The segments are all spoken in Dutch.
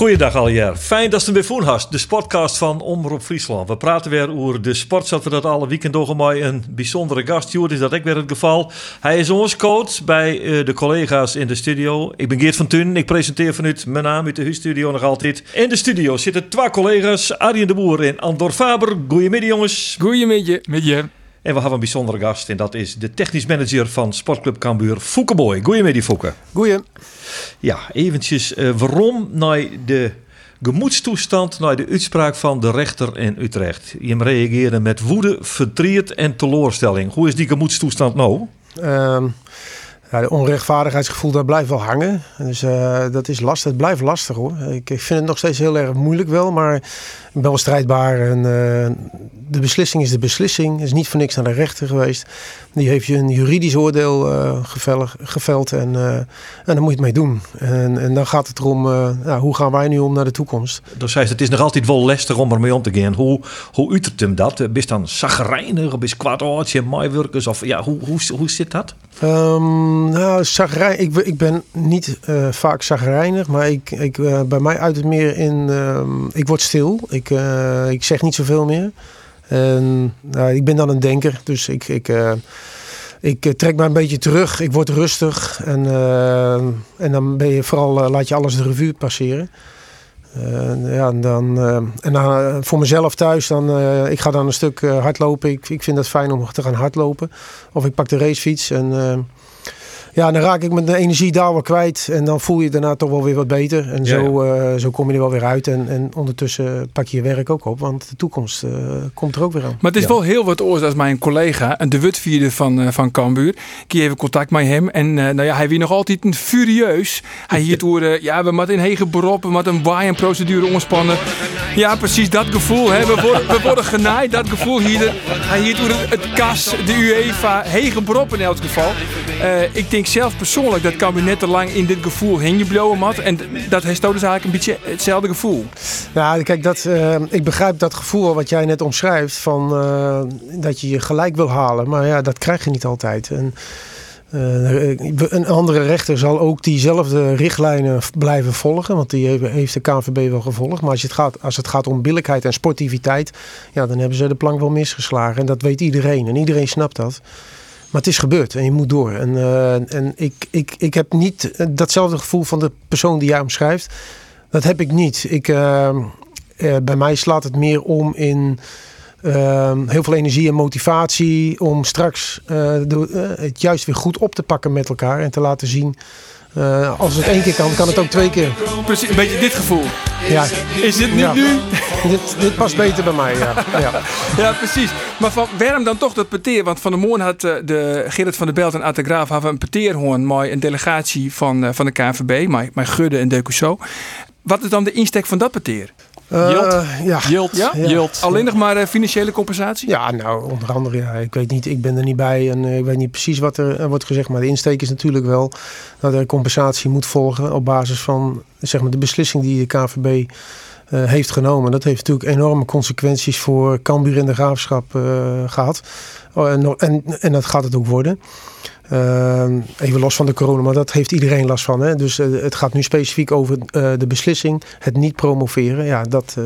Goeiedag alweer. Fijn dat je weer voen hast. De sportcast van Omroep Friesland. We praten weer over de sport, zoals we dat alle weekend doen. Maar een bijzondere gast. Joert is dat ook weer het geval. Hij is ons coach bij eh, de collega's in de studio. Ik ben Geert van Tun. Ik presenteer vanuit mijn naam uit de huisstudio nog altijd. In de studio zitten twee collega's. Arjen de Boer en Andor Faber. Goedemiddag jongens. Goedemiddag, je. En we hebben een bijzondere gast. En dat is de technisch manager van Sportclub Cambuur, Fouke Boy. Goedemiddag Fouke. Goeie. Ja, eventjes eh, waarom naar de gemoedstoestand, naar de uitspraak van de rechter in Utrecht. Je reageerde met woede, verdriet en teleurstelling. Hoe is die gemoedstoestand nou? Ehm ja, de onrechtvaardigheidsgevoel, dat blijft wel hangen. Dus eh, dat is lastig. Het blijft lastig hoor. Ik, ik vind het nog steeds heel erg moeilijk wel, maar ik ben wel strijdbaar. En, eh, de beslissing is de beslissing. Het is niet voor niks naar de rechter geweest. Die heeft je een juridisch oordeel eh, geveld, geveld en, en daar moet je het mee doen. En, en dan gaat het erom, hoe gaan wij nu om naar de toekomst? Dus ze, het is nog altijd wel lastig om ermee om te gaan. Hoe, hoe uitert hem dat? Bist dan zagrijnig of is kwaadaartje, maaiwerkers? Of ja, hoe, hoe, hoe zit dat? Ehm, nou, zagrijn, ik, ik ben niet eh, vaak zagrijnig, maar ik, ik, eh, bij mij uit het meer in, ehm, ik word stil. Ik, eh, ik zeg niet zoveel meer. En, nou, ik ben dan een denker, dus ik, ik, ik trek me een beetje terug. Ik word rustig en, en dan ben je vooral, laat je alles de revue passeren. Ja, dan, en dan voor mezelf thuis, dan, ik ga dan een stuk hardlopen. Ik, ik vind dat fijn om te gaan hardlopen. Of ik pak de racefiets en ja, dan raak ik mijn energie daar wel kwijt. En dan voel je daarna toch wel weer wat beter. En Ja, zo, eh, zo kom je er wel weer uit. En, en ondertussen pak je je werk ook op. Want de toekomst eh, komt er ook weer aan. Maar het is Ja. wel heel wat oors als mijn collega, en de wutvierde van, eh, van Cambuur. Ik heb even contact met hem. En eh, nou ja, hij wie nog altijd een furieus. Hij hier door, eh, ja, we moeten in hege beroep, we moeten een waaien procedure ontspannen. Ja, precies dat gevoel. Hè. We, worden, we worden genaaid, dat gevoel hier. Hij hier door het, het KAS, de UEFA, hege beroep in elk geval. Eh, ik denk zelf persoonlijk dat Cambuur net te lang in dit gevoel heen gebleven had. En dat heeft dus eigenlijk een beetje hetzelfde gevoel. Nou, kijk, dat, eh, ik begrijp dat gevoel wat jij net omschrijft. Van, eh, dat je je gelijk wil halen. Maar ja, dat krijg je niet altijd. En, een andere rechter zal ook diezelfde richtlijnen blijven volgen. Want die heeft de KNVB wel gevolgd. Maar als het gaat, als het gaat om billijkheid en sportiviteit. Ja, dan hebben ze de plank wel misgeslagen. En dat weet iedereen. En iedereen snapt dat. Maar het is gebeurd en je moet door. En, eh, en ik, ik, ik heb niet eh, datzelfde gevoel van de persoon die jij omschrijft. Dat heb ik niet. Ik, eh, bij mij slaat het meer om in eh, heel veel energie en motivatie. Om straks het juist weer goed op te pakken met elkaar. En te laten zien. Eh, als het één keer kan, kan het ook twee keer. Precies, een beetje dit gevoel. Ja, Is het niet Ja. nu? dit, dit past beter bij mij. Ja. Ja. Ja, precies. Maar van, waarom dan toch dat peteer? Want van de morgen had eh, de Gerrit van der Belt en Atte Graaf hadden een peteerhoorn met een delegatie van, eh, van de KNVB, mijn, mijn Gudde en Decusso. Wat is dan de insteek van dat peteer? Eh, ja. Yield, Ja? Alleen nog maar eh, financiële compensatie? Ja, nou, onder andere, ja, ik weet niet, ik ben er niet bij en eh, ik weet niet precies wat er wordt gezegd. Maar de insteek is natuurlijk wel dat er compensatie moet volgen op basis van zeg maar, de beslissing die de KVB eh, heeft genomen. Dat heeft natuurlijk enorme consequenties voor Cambuur en de Graafschap eh, gehad. Oh, en, en, en dat gaat het ook worden. Eh, even los van de corona, maar dat heeft iedereen last van. Hè? Dus het gaat nu specifiek over de beslissing, het niet promoveren. Ja, dat,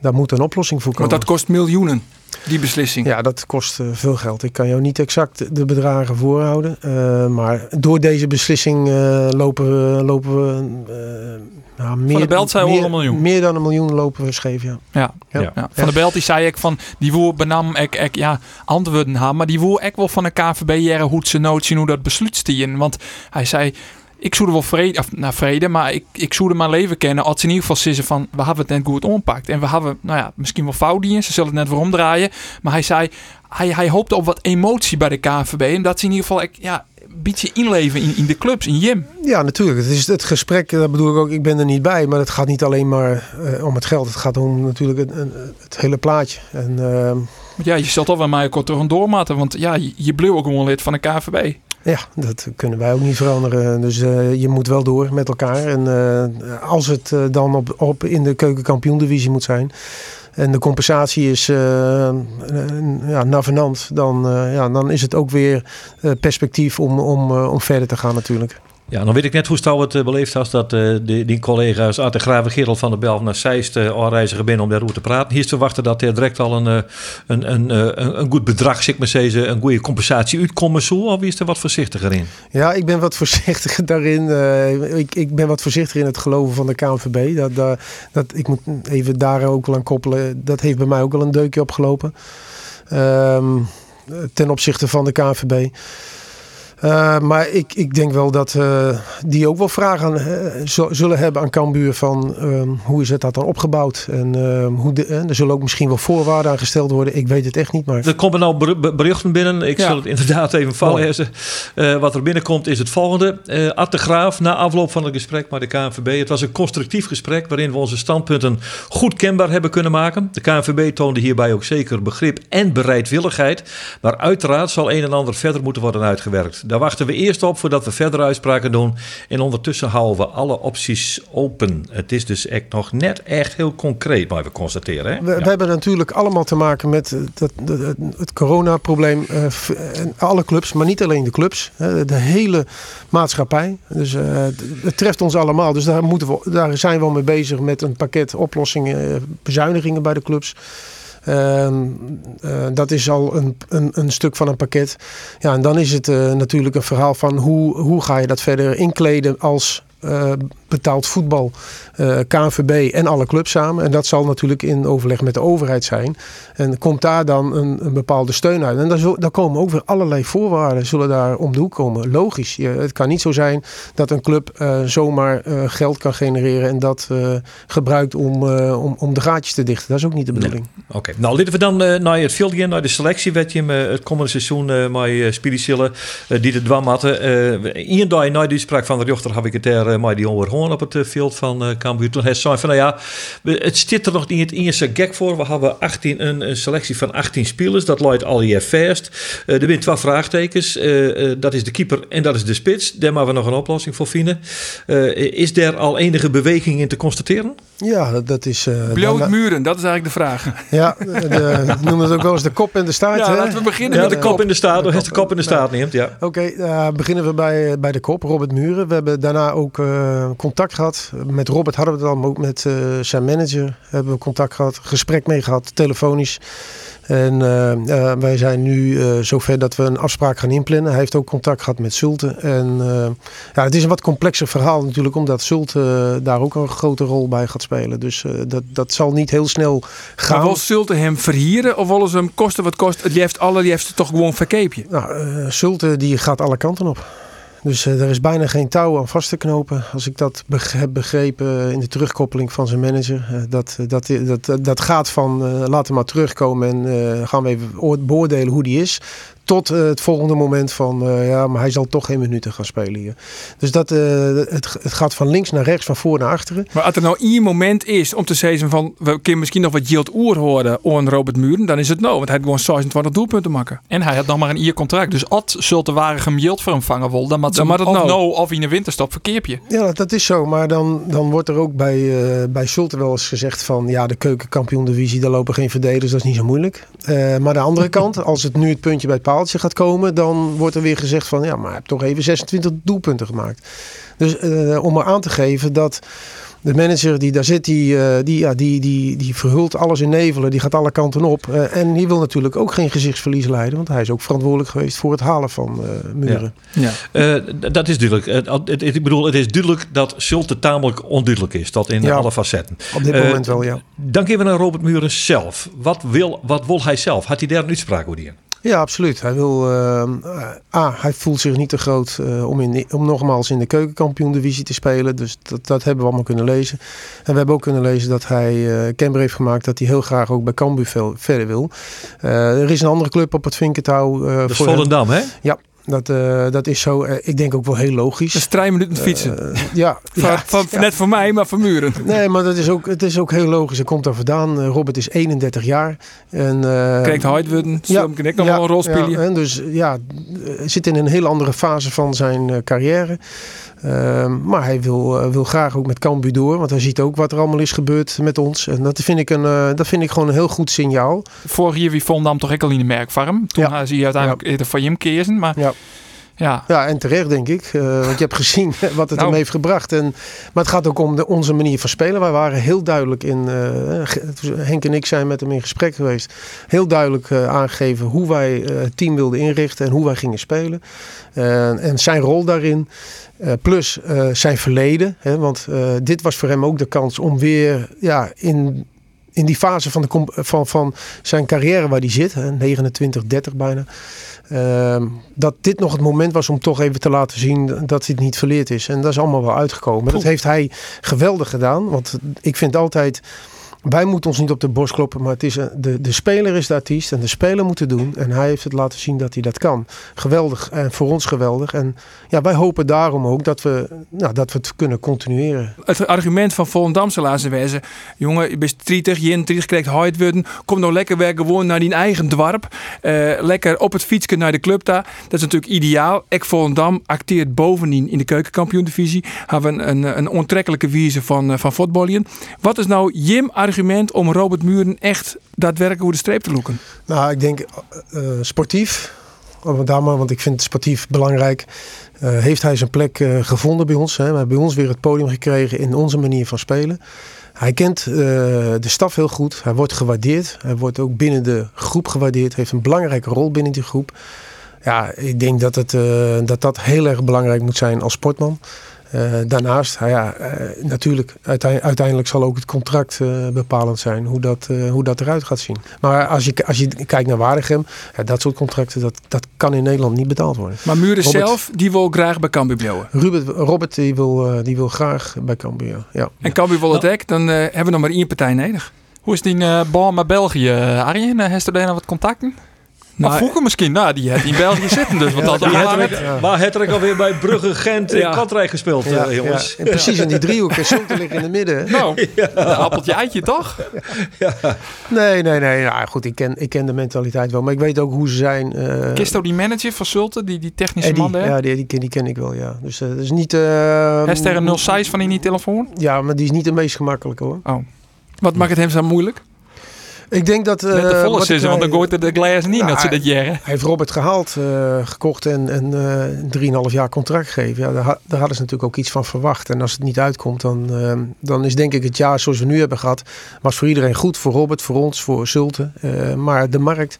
daar moet een oplossing voor komen. Want dat kost miljoenen, die beslissing. Ja, dat kost eh, veel geld. Ik kan jou niet exact de bedragen voorhouden. eh, maar door deze beslissing eh, lopen we, lopen we eh, nou, meer, de Belt zei meer, al een miljoen. Meer dan een miljoen lopen we scheef, ja. Ja. Ja. Ja. Ja. Van de Belt die zei ik van die woer benam ik, ik ja antwoorden ha, maar die woer ik wel van de KVB jaren hoe ze zien hoe dat besluit stien. Want hij zei ik zoede wel vrede, of nou vrede, maar ik, ik zoede mijn leven kennen als ze in ieder geval zeggen van we hebben het net goed ompakt en we hebben nou ja misschien wel fouten, ze zullen het net weer omdraaien, maar hij zei hij, hij hoopte op wat emotie bij de KVB en dat ze in ieder geval ik, ja een beetje inleven in, in de clubs, in Jim. Ja, natuurlijk. Het is het gesprek, dat bedoel ik ook, ik ben er niet bij. Maar het gaat niet alleen maar eh, om het geld. Het gaat om natuurlijk het, het hele plaatje. En ehm, ja, je zult al wel mij kort toch een doormaten. Want ja, je, je bleef ook gewoon lid van de KVB. Ja, dat kunnen wij ook niet veranderen. Dus eh, je moet wel door met elkaar. En eh, als het eh, dan op, op in de keukenkampioendivisie moet zijn. En de compensatie is ja, navenant. Dan, ja, dan is het ook weer perspectief om, om, om verder te gaan natuurlijk. Ja, dan weet ik net hoe Stouw het beleefd was dat uh, die, die collega's uit de Graven Gerald van der Bel naar Zeist uh, aanreizigen binnen om daarover te praten. Hier is te wachten dat er direct al een, een, een, een, goed bedrag, zeg maar een goede compensatie uitkomen zo, of is er wat voorzichtiger in? Ja, ik ben wat voorzichtiger daarin. Ik, ik ben wat voorzichtiger in het geloven van de KNVB. Dat, dat, dat, ik moet even daar ook wel aan koppelen. Dat heeft bij mij ook wel een deukje opgelopen. Um, ten opzichte van de KNVB. Uh, maar ik, ik denk wel dat uh, die ook wel vragen uh, zullen hebben aan Cambuur van ehm, hoe is het dat dan opgebouwd en ehm, hoe de, er zullen ook misschien wel voorwaarden aan gesteld worden. Ik weet het echt niet. Maar... Er komen nou berichten binnen. Ik ja. zal het inderdaad even voorlezen. wat er binnenkomt is het volgende. Uh, Ad de Graaf, na afloop van het gesprek met de KNVB. Het was een constructief gesprek waarin we onze standpunten goed kenbaar hebben kunnen maken. De KNVB toonde hierbij ook zeker begrip en bereidwilligheid. Maar uiteraard zal een en ander verder moeten worden uitgewerkt. Daar wachten we eerst op voordat we verder uitspraken doen. En ondertussen houden we alle opties open. Het is dus echt nog net echt heel concreet, maar we constateren. Hè? We, ja. we, hebben natuurlijk allemaal te maken met dat, dat, het coronaprobleem. Uh, alle clubs, maar niet alleen de clubs. de hele maatschappij. Dus uh, het treft ons allemaal. Dus daar, moeten we, daar zijn we al mee bezig met een pakket oplossingen, bezuinigingen bij de clubs. Uh, uh, dat is al een, een, een, stuk van een pakket. Ja, en dan is het uh, natuurlijk een verhaal van hoe, hoe ga je dat verder inkleden als uh, betaald voetbal, uh, KNVB en alle clubs samen. En dat zal natuurlijk in overleg met de overheid zijn. En komt daar dan een, een bepaalde steun uit. En daar, daar, komen ook weer allerlei voorwaarden zullen daar om de hoek komen. Logisch. Je, het kan niet zo zijn dat een club uh, zomaar geld kan genereren en dat gebruikt om, om, om de gaatjes te dichten. Dat is ook niet de bedoeling. Nee. Oké, okay. nou laten we dan naar het veld gaan, naar de selectie. Wat je het komende seizoen met uh, Spiricille, die de dwam hadden. Ian dag na die sprak van de rechter heb ik het er maar die onweer op het veld van uh, Cambuur. Toen hij zei van nou ja, het zit er nog niet het eerste gek voor. We hebben 18, een, selectie van 18 spelers. Dat luidt al je vast. Uh, er zijn twee vraagtekens. Dat is de keeper en dat is de spits. Daar moeten we nog een oplossing voor vinden. is er al enige beweging in te constateren? Ja, dat is... Uh, Blootmuren, dat is eigenlijk de vraag. Ja, de, noemen het ook wel eens de kop in de staart. Ja, laten we beginnen ja, met de, kop in de staart. Als de kop in de staart neemt, ja. Oké, okay, uh, beginnen we bij, bij de kop, Robert Muren. We hebben daarna ook uh, contact gehad. Met Robert hadden we het al, maar ook met zijn manager hebben we contact gehad. Gesprek mee gehad, telefonisch. En uh, wij zijn nu uh, zover dat we een afspraak gaan inplannen. Hij heeft ook contact gehad met Zulte. En ja, het is een wat complexer verhaal natuurlijk, omdat Zulte daar ook een grote rol bij gaat spelen. Dus dat, dat zal niet heel snel gaan. Maar wil Zulte hem verhieren of willen ze hem kosten wat kost? Die heeft alle, die heeft het toch gewoon verkeepje? Nou, Zulte die gaat alle kanten op. Dus uh, er is bijna geen touw aan vast te knopen. Als ik dat heb begrepen in de terugkoppeling van zijn manager. Uh, dat, dat, dat, dat gaat van laat hem maar terugkomen en gaan we even beoordelen hoe die is. Tot uh, het volgende moment van, uh, ja, maar hij zal toch geen minuten gaan spelen hier. Dus dat, uh, het, het gaat van links naar rechts, van voor naar achteren. Maar als er nou één moment is om te zeggen van, we kunnen misschien nog wat Jilt Oer horen aan Robert Muren, dan is het nou. Want hij had gewoon 26 doelpunten maken. En hij had nog maar een ier contract. Dus at zult de ware Jilt voor hem vangen wil, dan moet ze of nou. nou of in de winterstop verkeer je. Ja, dat is zo. Maar dan, dan wordt er ook bij, uh, bij Schulte wel eens gezegd van, ja, de keukenkampioen divisie, daar lopen geen verdedigers, dat is niet zo moeilijk. maar de andere kant, als het nu het puntje bij het paaltje gaat komen, dan wordt er weer gezegd van ja, maar hij heeft toch even 26 doelpunten gemaakt. Dus uh, om maar aan te geven dat de manager die daar zit, die, uh, die, ja, die, die, die verhult alles in nevelen. Die gaat alle kanten op. Uh, en die wil natuurlijk ook geen gezichtsverlies leiden. Want hij is ook verantwoordelijk geweest voor het halen van muren. Ja. ja. dat is duidelijk. ik bedoel, het is duidelijk dat Schulte tamelijk onduidelijk is. Dat in ja. alle facetten. Op dit moment wel, ja. Dan even naar Robert Muren zelf. Wat wil, wat wil hij zelf? Had hij daar een uitspraak over die? Ja, absoluut. Hij wil. Uh, A, hij voelt zich niet te groot uh, om, in, om nogmaals in de keukenkampioen-divisie te spelen. Dus dat, dat hebben we allemaal kunnen lezen. En we hebben ook kunnen lezen dat hij uh, kenbaar heeft gemaakt dat hij heel graag ook bij Cambuur verder wil. er is een andere club op het Vinkentouw. dat is Volendam, hè? Ja. Dat, eh, dat is zo. eh, ik denk ook wel heel logisch. Is drie minuten fietsen. Eh, ja, Van- ja, van, ja. Net voor mij, maar voor Muren. Nee, maar dat is ook, het is ook heel logisch. Hij komt daar vandaan. Robert is 31 jaar. En, Krijgt hard worden. Ja, ik nog wel een rol spelen. Ja, en dus ja, zit in een heel andere fase van zijn carrière. Ehm, maar hij wil, eh, wil graag ook met Cambuur door. Want hij ziet ook wat er allemaal is gebeurd met ons. En dat vind ik, een, eh, dat vind ik gewoon een heel goed signaal. Vorig jaar wie Vondam toch ook al in de merkfarm. Toen Ja. ja. zie je uiteindelijk eerder van hem kiezen. Maar Ja. ja, Ja, en terecht denk ik. Eh, want je hebt gezien wat het Nou. hem heeft gebracht. En, maar het gaat ook om de, onze manier van spelen. Wij waren heel duidelijk in... eh, Henk en ik zijn met hem in gesprek geweest. Heel duidelijk eh, aangegeven hoe wij eh, het team wilden inrichten. En hoe wij gingen spelen. Eh, en zijn rol daarin. Eh, plus eh, zijn verleden. Hè, want eh, dit was voor hem ook de kans om weer ja, in... In die fase van, de, van, van zijn carrière waar hij zit, hè, 29, 30 bijna. Ehm, dat dit nog het moment was om toch even te laten zien dat hij het niet verleerd is. En dat is allemaal wel uitgekomen. Dat heeft hij geweldig gedaan. Want ik vind altijd, wij moeten ons niet op de borst kloppen. Maar het is, een- de, de speler is de artiest en de speler moet het doen. En hij heeft het laten zien dat hij dat kan. Geweldig en voor ons geweldig. En ja, wij hopen daarom ook dat we, nou, dat we het kunnen continueren. Het argument van Volendam zal laten wezen. Jongen, je bent 30, je 30 krijgt hard worden. Kom nou lekker weer gewoon naar die eigen dorp. Eh, lekker op het fietsje naar de club daar. Dat is natuurlijk ideaal. Ek Volendam acteert bovendien in de keukenkampioen-divisie. Hebben we een, een, een onttrekkelijke wijze van, eh, van voetballen. Wat is nou Jim argument om Robert Muren echt daadwerkelijk over de streep te loeken? Nou, ik denk eh, sportief. Maar, want ik vind sportief belangrijk. eh, heeft hij zijn plek gevonden bij ons. Hè. We hebben bij ons weer het podium gekregen in onze manier van spelen. Hij kent de staf heel goed. Hij wordt gewaardeerd. Hij wordt ook binnen de groep gewaardeerd. Heeft een belangrijke rol binnen die groep. Ja, ik denk dat het, dat, dat heel erg belangrijk moet zijn als sportman. Eh, daarnaast, nou ja, eh, natuurlijk, uiteindelijk, uiteindelijk zal ook het contract eh, bepalend zijn hoe dat, eh, hoe dat eruit gaat zien. Maar als je, als je kijkt naar Waregem, ja, dat soort contracten, dat, dat kan in Nederland niet betaald worden. Maar Muren Robert- zelf, die wil graag bij Cambuur blijven. Robert, Robert die wil, eh, die wil graag bij Cambuur. Ja. En Cambuur wil het ook, dan hebben we nog maar één partij nodig. hoe is die uh, bal met België, Arjen? Uh, Heeft er daar nog wat contacten? Nou, maar vroeger misschien, nou, die heeft in België zitten dus. Want Ja, dat had het. Maar het ook alweer bij Brugge, Gent en Ja. Katrijk gespeeld, Ja, eh, jongens. ja. En precies in die driehoek. En ligt in het midden. Nou, een appeltje eitje toch? Nee, nee, nee. Nou, goed, ik ken, ik ken de mentaliteit wel. Maar ik weet ook hoe ze zijn. eh, Kisto die manager van Zulte, die, die technische Eddie, man daar? ja, die, die, ken, die ken ik wel, ja. Dus eh, dat is niet... eh, Heeft er een 06 van in die telefoon? Ja, maar die is niet de meest gemakkelijke hoor. wat maakt het hem zo moeilijk? Ik denk dat... eh, Net de volle wat ik season, want dan gooit er de glazen niet Nou, dat ze dat jaren. Hij heeft Robert gehaald, eh, gekocht en, en eh 3,5 jaar contract gegeven. Ja, daar, daar hadden ze natuurlijk ook iets van verwacht. En als het niet uitkomt, dan, eh, dan is denk ik het jaar zoals we nu hebben gehad... was voor iedereen goed. Voor Robert, voor ons, voor Zulte. Eh, maar de markt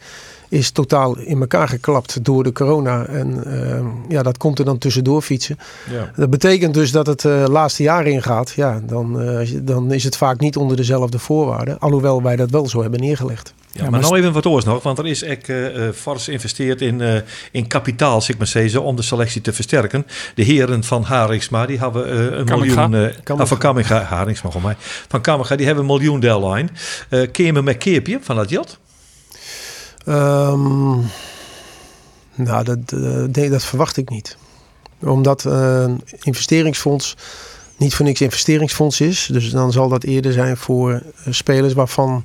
is totaal in elkaar geklapt door de corona. En eh, ja, dat komt er dan tussendoor fietsen. Ja. Dat betekent dus dat het eh, laatste jaar ingaat. Ja, dan, eh, als je- dan is het vaak niet onder dezelfde voorwaarden. Alhoewel wij dat wel zo hebben neergelegd. Ja, maar nou even wat oors nog, want er is echt eh, eh, fors geïnvesteerd in, eh, in kapitaal, zeg maar zeggen, om de selectie te versterken. De heren van Haringsma, die hebben eh, een miljoen... eh ah, van Kamminga, Haringsma, mij. Van Kamminga, die hebben een miljoen deadline. Eh Keer met Keerpje van dat jat? Ehm, nou, dat, eh, nee, dat verwacht ik niet. Omdat eh, een investeringsfonds niet voor niks investeringsfonds is. Dus dan zal dat eerder zijn voor eh, spelers waarvan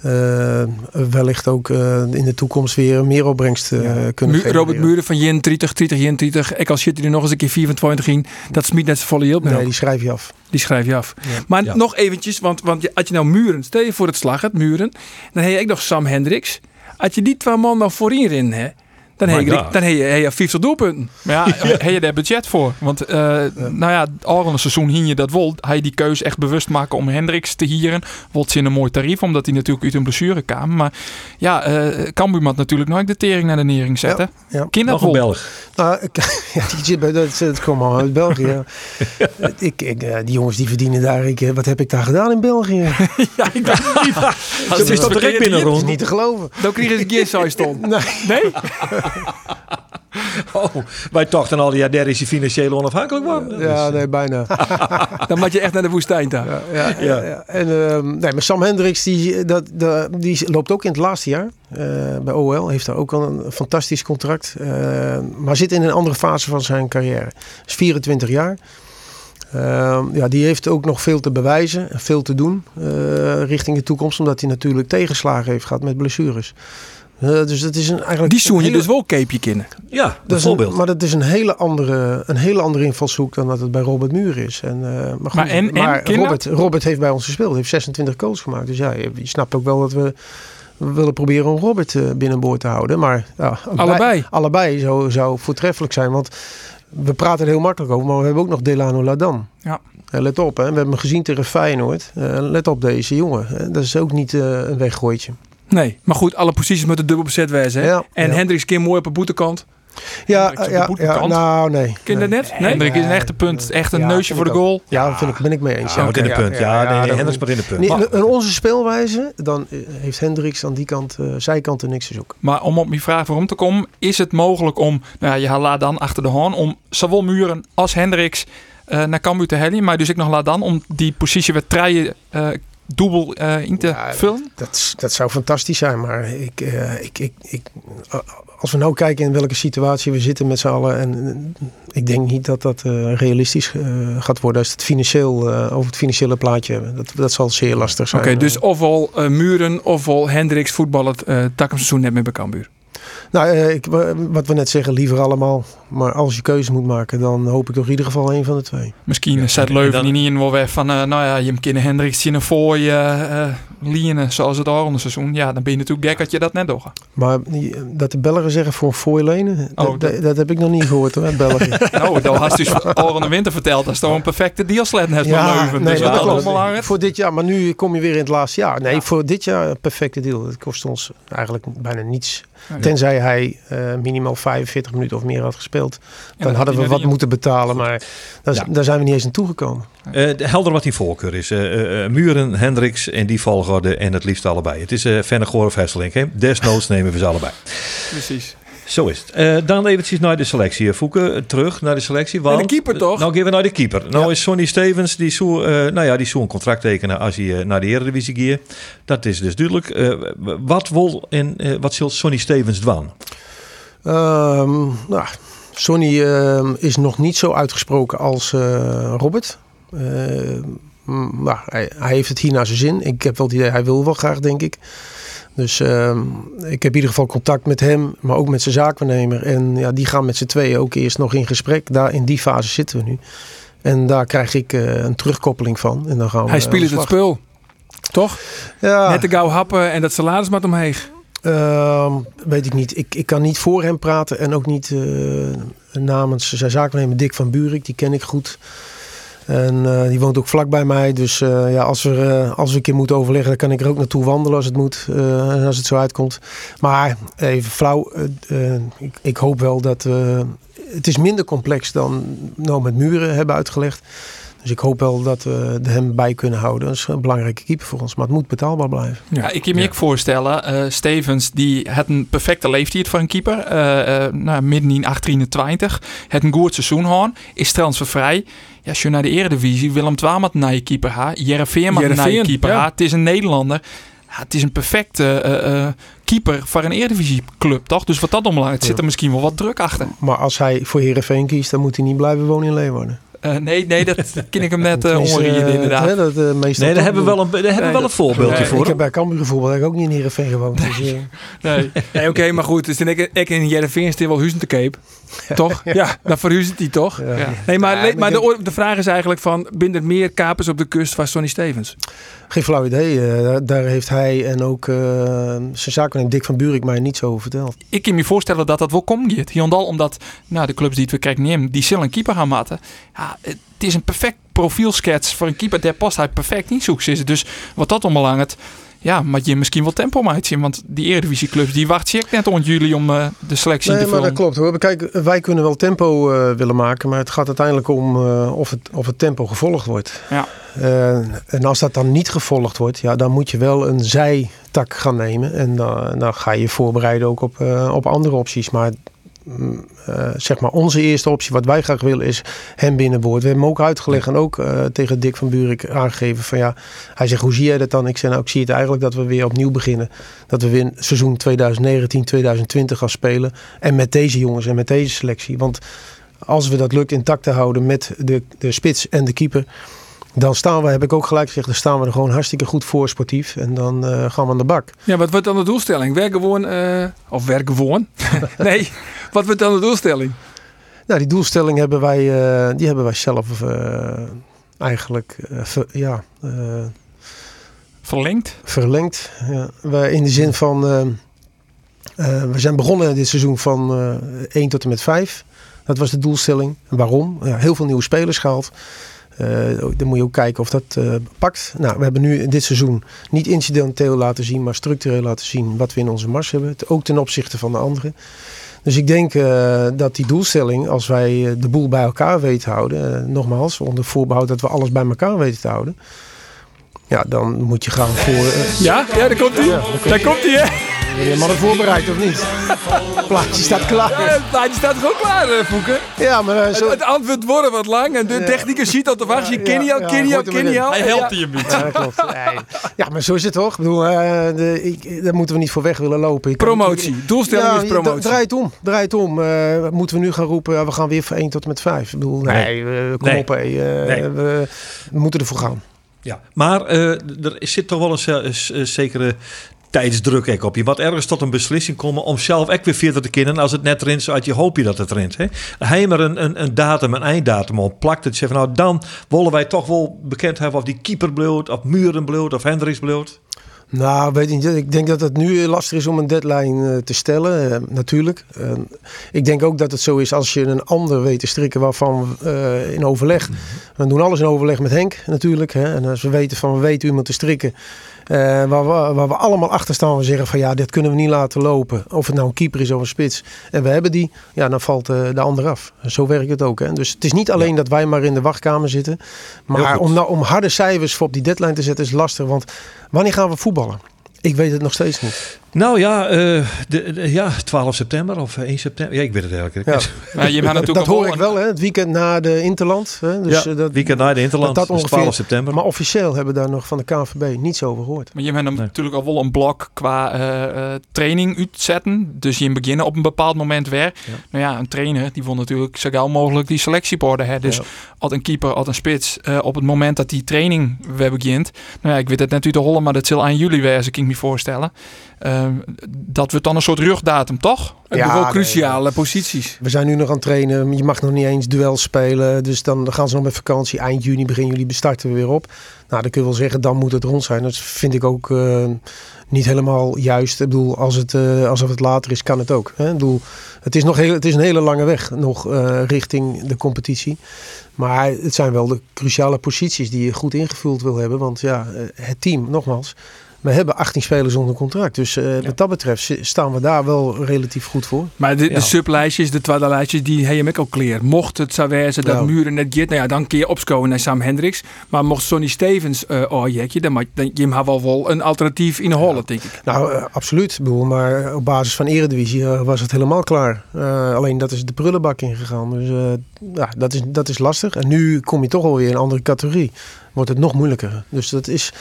eh, wellicht ook eh, in de toekomst weer meer opbrengst eh, Ja. kunnen Mu- geven. Robert Muren van Jen 30, 30, Jen 30. Ik als zit er nog eens een keer 24 in. Dat smiet net z'n volle hielp. Nee, die schrijf je af. Die schrijf je af. Ja. Maar Ja. nog eventjes, want, want je- als je nou Muren, stel je voor het slag het Muren, dan heb je ook nog Sam Hendricks. Als je die twee man nou voorin in hè, dan heb je, dan heb je, heb je 50 doelpunten. Maar ja, heb je daar budget voor? Want, eh, nou ja, al een seizoen hing je dat wel. Hij die keuze echt bewust maken om Hendricks te hieren. Wordt ze in een mooi tarief, omdat hij natuurlijk uit een blessure kwam. Maar ja, eh Cambuur natuurlijk nooit de tering naar de nering zetten. ja. Wel? Belg. Nou, ik, ja, die zit bij dat, dat komt allemaal uit België. ik, ik, eh, die jongens die verdienen daar. Ik, eh, wat heb ik daar gedaan in België? Ja, ik weet het niet. Als Dat is direct binnen, niet te geloven. Dan kreeg je een keer zo stond. Nee. Nee? Oh, wij tochten al, ja, daar is hij financieel onafhankelijk worden. Ja, nee, bijna. Dan moet je echt naar de woestijn daar. Ja, ja, Ja. En ehm, nee, maar Sam Hendricks die, dat, dat, die loopt ook in het laatste jaar eh, bij OL. Heeft daar ook al een fantastisch contract. eh, maar zit in een andere fase van zijn carrière. Is 24 jaar. Ehm, ja, die heeft ook nog veel te bewijzen en veel te doen eh, richting de toekomst. Omdat hij natuurlijk tegenslagen heeft gehad met blessures. Eh, dus dat is een, eigenlijk Die zoen je hele- dus wel capeje kennen. Ja, dat is een, bijvoorbeeld. maar dat is een hele, andere, een hele andere invalshoek dan dat het bij Robert Muur is. En, eh, maar goed, Maar en- en, maar Kinda? Robert, Robert heeft bij ons gespeeld. heeft 26 goals gemaakt. Dus ja, je, je snapt ook wel dat we, we willen proberen om Robert eh, binnenboord te houden. Maar ja, Allebei. allebei zou, zou voortreffelijk zijn. Want we praten er heel makkelijk over. Maar we hebben ook nog Delano Ladan. Ja. Eh, let op, hè. we hebben hem gezien tegen Feyenoord. Eh, let op deze jongen. hè. Dat is ook niet eh, een weggooitje. Nee, maar goed, alle posities met de dubbel bezet wezen. hè? Ja, en ja. Hendricks keer mooi op de boetekant. Ja, ja, ja, nou nee. Ken je dat nee. net? Nee? Hendrik is een echte punt. Echt een Ja, neusje voor de goal. Ja, vind ik, ben ik mee eens. Ja, moet in de punt. Ja, nee, nee, Hendricks maar in de punt. Nee, Maar- in onze speelwijze, dan eh, heeft Hendricks aan die kant, eh zijkant er niks te zoeken. Maar om op mijn vraag waarom te komen, is het mogelijk om, nou ja, je laat dan achter de hoorn, om zowel Muren als Hendricks eh, naar Cambuur te hellen, maar dus ik nog laat dan om die positie weer treien uh, dubbel eh, in te Ja, vullen? Dat, dat zou fantastisch zijn, maar ik, eh, ik, ik, ik, eh, als we nou kijken in welke situatie we zitten met z'n allen, en ik denk niet dat dat realistisch gaat worden als het financieel, over het financiële plaatje hebben. Dat, dat zal zeer lastig zijn. Oké, dus ofwel Muren, ofwel Hendricks voetballen uh, takkensseizoen net met bij Cambuur. Nou, ik, wat we net zeggen, liever allemaal. Maar als je keuze moet maken, dan hoop ik toch in ieder geval één van de twee. Misschien Ja, zet en Leuven dan- die niet in wel weg van, eh, nou ja, je hem Hendricks zien voor je uh, lienen zoals het al seizoen. Ja, dan ben je natuurlijk gek dat je dat net doet. Maar dat de Belgen zeggen voor een fooi lenen, Oh, dat, dat- dat, dat heb ik nog niet gehoord hoor, België. Nou, dat had dus al in de winter verteld. Dat is toch een perfecte dealslet net van Leuven. nee, dus dat klopt. Voor dit jaar, maar nu kom je weer in het laatste jaar. Nee, Ja. voor dit jaar een perfecte deal. Het kost ons eigenlijk bijna niets. Tenzij hij eh, minimaal 45 minuten of meer had gespeeld. Dan hadden we wat moeten betalen. Maar daar, Ja. daar zijn we niet eens aan toegekomen. Eh, de- helder wat die voorkeur is. Eh, eh, eh, Muren, Hendricks en die volgorde en het liefst allebei. Het is uh, Vennegoor of Hesselink. Hè? Desnoods nemen we ze allebei. Precies. Zo is het. Eh, dan eventjes naar de selectie. Fouke, terug naar de selectie. Want, de keeper toch? Nou gaan we naar de keeper. Nou Ja. is Sonny Stevens, die zou, eh, nou ja, die zou een contract tekenen als hij naar de Eredivisie gaat. Dat is dus duidelijk. Eh, wat wil en eh, wat zult Sonny Stevens doen? Ehm, nou, Sonny ehm, is nog niet zo uitgesproken als eh, Robert. Ehm, m- nou, hij, hij heeft het hier naar zijn zin. Ik heb wel het idee, hij wil wel graag, denk ik. Dus ehm, ik heb in ieder geval contact met hem, maar ook met zijn zaakwaarnemer. En ja, die gaan met z'n tweeën ook eerst nog in gesprek. Daar, in die fase zitten we nu. En daar krijg ik eh, een terugkoppeling van. En dan gaan we Hij speelt de het spul. Toch? Ja, Net te gauw happen en dat salaris maar omheen. Ehm, weet ik niet. Ik, ik kan niet voor hem praten en ook niet eh, namens zijn zaakwaarnemer Dick van Buurik. Die ken ik goed. En eh, die woont ook vlak bij mij. Dus eh, ja, als, eh, als we een keer moeten overleggen, dan kan ik er ook naartoe wandelen als het moet. en als het zo uitkomt. Maar even flauw. ik, ik hoop wel dat. Het is minder complex dan nou met muren hebben uitgelegd. Dus ik hoop wel dat we hem bij kunnen houden. Dat is een belangrijke keeper voor ons. Maar het moet betaalbaar blijven. Ja, ik kan me Ja. ook voorstellen, eh, Stevens die had een perfecte leeftijd voor een keeper. eh, eh, nou, midden in 28. Het een goed seizoen gehad. Is transfervrij. Ja, als je naar de Eredivisie, Willem II met je keeper ha. Jereveen met Heerenveen, keeper ja. Het is een Nederlander. Ja, het is een perfecte eh, eh, keeper voor een Eredivisie club, toch? Dus wat dat omlaag, het zit er misschien wel wat druk achter. Maar als hij voor Heerenveen kiest, dan moet hij niet blijven wonen in Leeuwarden. Eh, nee, nee, dat ken ik hem net uh, inderdaad. dat, eh, meestal Nee, daar hebben we wel een, daar hebben Nee, wel een voorbeeldje nee, voor. Ik heb bij Cambuur bijvoorbeeld eigenlijk ook niet in Heerenveen gewoond. Dus, eh, Nee. Nee, oké, maar goed. Dus dan ik, ik in Jereveen stil wel huizen te cape. Toch? Ja, dan verhuizen die toch? ja. Nee, maar, maar de, de vraag is eigenlijk van... Er meer kapers op de kust van Sonny Stevens? Geen flauw idee. eh, daar- heeft hij en ook eh, zijn zaakwaarnemer Dick van Buurik mij niets over verteld. ik kan me voorstellen dat dat wel komt. Hierondal omdat nou, de clubs die het we krijgen nemen, die zullen een keeper gaan matten. Ja, het is een perfect profielskets voor een keeper. Daar past hij perfect in zoek zitten. Dus wat dat ombelangt, ja, maar je misschien wel tempo maakt zien. Want die Eredivisie clubs die wachten zich net rond jullie om eh, de selectie Nee, te maar dat vullen. klopt hoor. Kijk, wij kunnen wel tempo eh, willen maken, maar het gaat uiteindelijk om eh, of, het, of het tempo gevolgd wordt. Ja. En als dat dan niet gevolgd wordt, ja, dan moet je wel een zijtak gaan nemen. En dan, dan ga je je voorbereiden ook op, op andere opties. Maar mm, eh, zeg maar onze eerste optie. Wat wij graag willen is hem binnenboord. We hebben hem ook uitgelegd en ook eh, tegen Dick van Buurik aangegeven van ja. Hij zegt hoe zie jij dat dan? Ik zeg nou ik zie het eigenlijk dat we weer opnieuw beginnen. Dat we weer seizoen 2019, 2020 gaan spelen. En met deze jongens en met deze selectie. Want als we dat lukt intact te houden met de, de spits en de keeper dan staan we, heb ik ook gelijk gezegd, dan staan we er gewoon hartstikke goed voor sportief. En dan uh, gaan we aan de bak. Ja, wat wordt dan de doelstelling? Werken gewoon, uh, of werken gewoon? nee, wat wordt dan de doelstelling? Nou, die doelstelling hebben wij, uh, die hebben wij zelf eigenlijk, ja... verlengd? Verlengd, ja. Wij, in de zin van, we zijn begonnen dit seizoen van 1 tot en met 5. Dat was de doelstelling. Waarom? Ja, heel veel nieuwe spelers gehaald. Uh, dan moet je ook kijken of dat uh, pakt. Nou, we hebben nu in dit seizoen niet incidenteel laten zien, maar structureel laten zien wat we in onze mars hebben. Ook ten opzichte van de anderen. Dus ik denk uh, dat die doelstelling, als wij de boel bij elkaar weten te houden, nogmaals, onder voorbehoud dat we alles bij elkaar weten te houden. Ja, dan moet je gaan voor. ja, ja, daar komt hij. Ja, daar komt hij, hè? Ben je mannen voorbereid of niet? Het plaatje staat klaar. Ja, het plaatje staat ook klaar, Fouke? Ja, maar... Uh, zo... het, het, antwoord wordt wat lang en de ja. technicus ziet dat te wacht. Je ken jou, ken jou, ken jou. Hij helpt je niet. Ja, klopt. Nee. Ja, maar zo is het toch? Ik bedoel, uh, de, ik, daar moeten we niet voor weg willen lopen. Ik promotie. Kan, Doelstelling ja, is promotie. Draait om. Draait om. Uh, moeten we nu gaan roepen, we gaan weer van 1 tot en met 5. Ik bedoel, nee, nee kom nee. op. Hey, nee. we, we moeten ervoor gaan. Ja, maar uh, er zit toch wel een, een zekere tijdsdruk ik op je. Wat ergens tot een beslissing komen om zelf ook weer verder te kennen. Als het net rint, uit je hoop je dat het rint. Hè? Hij er een, een, een datum, een einddatum op plakt. Het zegt nou dan willen wij toch wel bekend hebben of die keeper bloot, of Muren bloot, of Hendricks bloot. Nou, weet niet. Ik denk dat het nu lastig is om een deadline uh, te stellen, uh, natuurlijk. Uh, ik denk ook dat het zo is als je een ander weet te strikken waarvan we in overleg. We doen alles in overleg met Henk natuurlijk. Hè, en als we weten van we weten iemand te strikken. Waar, we, waar we allemaal achter staan, we zeggen van ja, dit kunnen we niet laten lopen. Of het nou een keeper is of een spits. En we hebben die, ja, dan valt de ander af. Zo werkt het ook. Hè. Dus het is niet alleen ja. dat wij maar in de wachtkamer zitten. Maar om, nou, om harde cijfers voor op die deadline te zetten is lastig. Want wanneer gaan we voetballen? Ik weet het nog steeds niet. Nou ja, uh, de, de, ja 12 september of 1 september. Ja, ik weet het eigenlijk ja. Maar je natuurlijk dat hoor ik wel, hè? het weekend na de Interland. Hè? Dus ja, dat, weekend na de Interland, dat, dat ongeveer, 12 september. Maar officieel hebben we daar nog van de KNVB niets over gehoord. Maar je hebt nee. natuurlijk al wel een blok qua uh, training uitzetten. Dus je in beginnen op een bepaald moment weer. Ja. Nou ja, een trainer die wil natuurlijk zo gauw mogelijk die selectie worden. Hè? Dus ja. als een keeper, als een spits, op het moment dat die training weer begint. Nou ja, ik weet het net uit de hollen, maar dat zal aan jullie weer, als ik me voorstellen. Uh, dat wordt dan een soort rugdatum, toch? Ja, wel cruciale nee. posities. We zijn nu nog aan het trainen. Je mag nog niet eens duel spelen. Dus dan gaan ze nog met vakantie. Eind juni, begin juli bestarten we weer op. Nou, dan kun je wel zeggen, dan moet het rond zijn. Dat vind ik ook uh, niet helemaal juist. Ik bedoel, als het, uh, als het later is, kan het ook. Hè? Ik bedoel, het is, nog heel, het is een hele lange weg nog uh, richting de competitie. Maar het zijn wel de cruciale posities die je goed ingevuld wil hebben. Want ja, het team, nogmaals we hebben 18 spelers onder contract. Dus uh, ja. wat dat betreft staan we daar wel relatief goed voor. Maar de, ja. de sublijstjes, de tweede lijstjes, die heb je ook al clear. Mocht het zo wezen dat ja. Muren net gaat, nou ja, dan kun je opscoren naar Sam Hendricks. Maar mocht Sonny Stevens uh, oh jekje, dan mag dan, je wel wel een alternatief in de hollen, denk ik. Nou, uh, absoluut. Bedoel, maar op basis van Eredivisie was het helemaal klaar. alleen dat is de prullenbak ingegaan. Dus ja, dat is, dat is lastig. En nu kom je toch alweer in een andere categorie. Wordt het nog moeilijker. Dus dat is...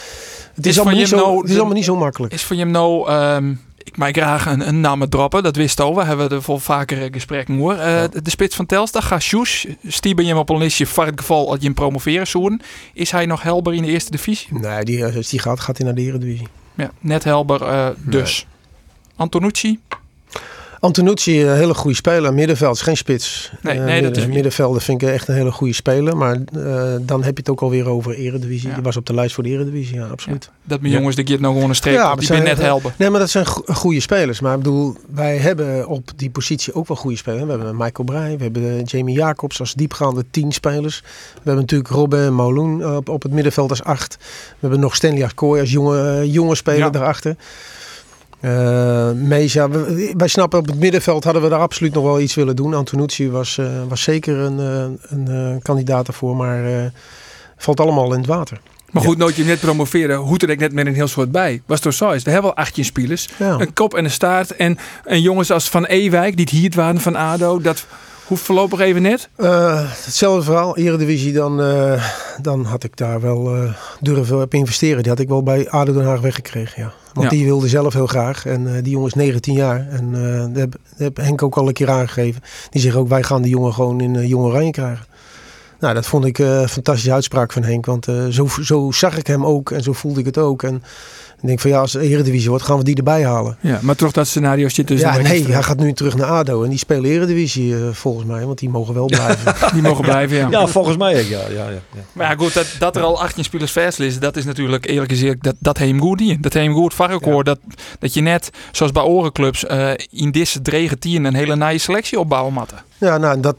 Het is, is, allemaal niet, zo, nou, het is allemaal niet zo makkelijk. Is voor je nou, um, ik mag graag een, een naam droppen, dat wist al. We hebben er vol vaker gesprek hoor. Uh, ja. De spits van Telstar, Gashoes, stieben je hem op een listje voor het geval dat je hem promoveren zoen. Is hij nog helder in de eerste divisie? Nee, die, als die gaat, gaat hij naar de Eredivisie. Ja, net helder uh, dus. Nee. Antonucci? Antonucci, een hele goede speler. Middenveld is geen spits. Nee, nee uh, dat is middenvelder vind ik echt een hele goede speler. Maar uh, dan heb je het ook alweer over Eredivisie. Ja. Die was op de lijst voor de Eredivisie, ja, absoluut. Ja. Dat mijn jongens, de keer nog gewoon een streep ja, die zijn net helpen. Nee, maar dat zijn goede spelers. Maar ik bedoel, wij hebben op die positie ook wel goede spelers. We hebben Michael Breij, we hebben Jamie Jacobs als diepgaande tien spelers. We hebben natuurlijk Robin Mouloun op, op het middenveld als acht. We hebben nog Stanley Arcoy als jonge, jonge speler ja. daarachter. Uh, Meja, wij snappen op het middenveld hadden we daar absoluut nog wel iets willen doen. Antonucci was, uh, was zeker een, uh, een kandidaat ervoor, maar valt allemaal in het water. Maar goed, nooit je net promoveren, hoe er net met een heel soort bij. Was toch zo is. We hebben al 18 spelers. Ja. Een kop en een staart. En, en jongens als Van Ewijk, die het hier waren van ADO, dat hoeft voorlopig even net. Eh, hetzelfde verhaal, Eredivisie, dan, eh, dan had ik daar wel eh, durven op investeren. Die had ik wel bij ADO Den Haag weggekregen, ja. Want Ja. die wilde zelf heel graag. En die jongen is 19 jaar. En dat heb, heb Henk ook al een keer aangegeven. Die zegt ook, wij gaan die jongen gewoon in Jong Oranje krijgen. Nou, dat vond ik een fantastische uitspraak van Henk. Want zo, zo zag ik hem ook en zo voelde ik het ook. En ik denk van ja, als Eredivisie wordt, gaan we die erbij halen. Ja, maar toch dat scenario zit dus ja, nee, hij gaat nu terug naar ADO. En die spelen Eredivisie eh, volgens mij. Want die mogen wel blijven. Die mogen blijven, ja. Ja, volgens mij ook, ja. ja, ja, ja. Maar ja, goed, dat, dat er al 18 spelers verslissen, dat is natuurlijk eerlijk gezegd, dat, dat heem goed in. Dat heem goed hoor, dat, dat je net, zoals bij orenclubs, eh in deze dregen tien een hele nieuwe selectie opbouwen matten. Ja, nou, dat,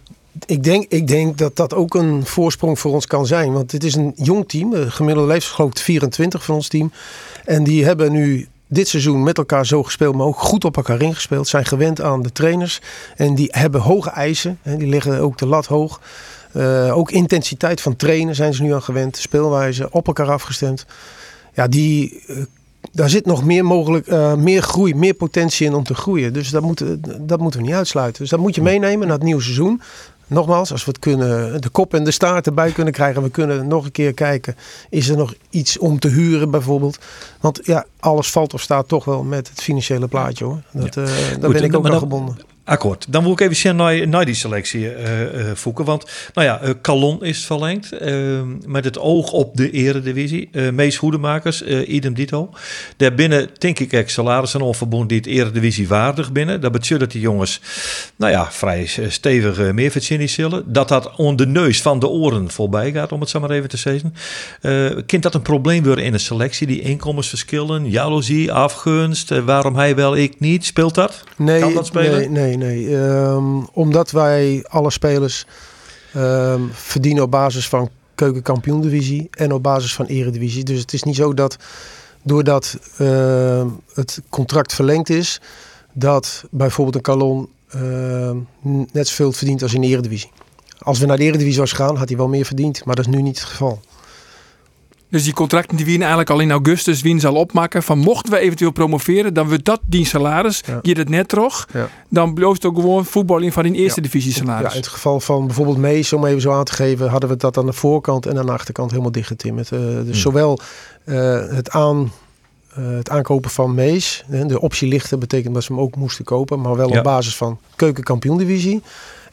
ik, denk, ik denk dat dat ook een voorsprong voor ons kan zijn. Want het is een jong team. De gemiddelde leeftijd geloof ik 24 van ons team. En die hebben nu dit seizoen met elkaar zo gespeeld, maar ook goed op elkaar ingespeeld. Zijn gewend aan de trainers. En die hebben hoge eisen. Hè, die leggen ook de lat hoog. Eh, ook intensiteit van trainen zijn ze nu aan gewend. Speelwijze, op elkaar afgestemd. Ja, die... eh, daar zit nog meer mogelijk, eh, meer groei, meer potentie in om te groeien. Dus dat moeten, dat moeten we niet uitsluiten. Dus dat moet je meenemen naar het nieuwe seizoen. Nogmaals, als we het kunnen, de kop en de staart erbij kunnen krijgen. We kunnen nog een keer kijken. Is er nog iets om te huren bijvoorbeeld? Want ja, alles valt of staat toch wel met het financiële plaatje hoor. Dat, eh, daar Goed, ben ik ook aan gebonden. Akkoord. Dan wil ik even zien naar, naar die selectie eh eh, voeken. Want nou ja, eh, Calon is verlengd. eh, met het oog op de eredivisie. Mees Hoedemakers, idem dito. Daarbinnen denk ik echt salarissen onverbonden die het eredivisie waardig binnen. Dat betekent dat die jongens nou ja, vrij stevig meer verzinnen zullen. Dat dat onder de neus van de oren voorbij gaat, om het zo maar even te zeggen. Kind dat een probleem worden in een selectie? Die inkomensverschillen, jaloezie, afgunst. waarom hij wel, ik niet? Speelt dat? Nee, Kan dat spelen? nee, nee. Nee. Ehm, omdat wij alle spelers ehm, verdienen op basis van keukenkampioendivisie en op basis van eredivisie. Dus het is niet zo dat doordat ehm, het contract verlengd is, dat bijvoorbeeld een Calon net zoveel verdient als in de eredivisie. Als we naar de eredivisie was gegaan, had hij wel meer verdiend. Maar dat is nu niet het geval. Dus die contracten die winnen eigenlijk al in augustus wien zal opmaken. Van mochten we eventueel promoveren, dan wordt dat die salaris. Ja. Je het net toch? Ja. Dan belooft het ook gewoon voetbal in van die eerste Ja. divisie Ja, salaris. in het geval van bijvoorbeeld Mees, om even zo aan te geven, hadden we dat aan de voorkant en aan de achterkant helemaal dichtgetimmerd. Eh dus Hmm. zowel eh, het, aan, eh, het aankopen van Mees, de optie lichten betekent dat ze hem ook moesten kopen, maar wel Ja. op basis van keukenkampioendivisie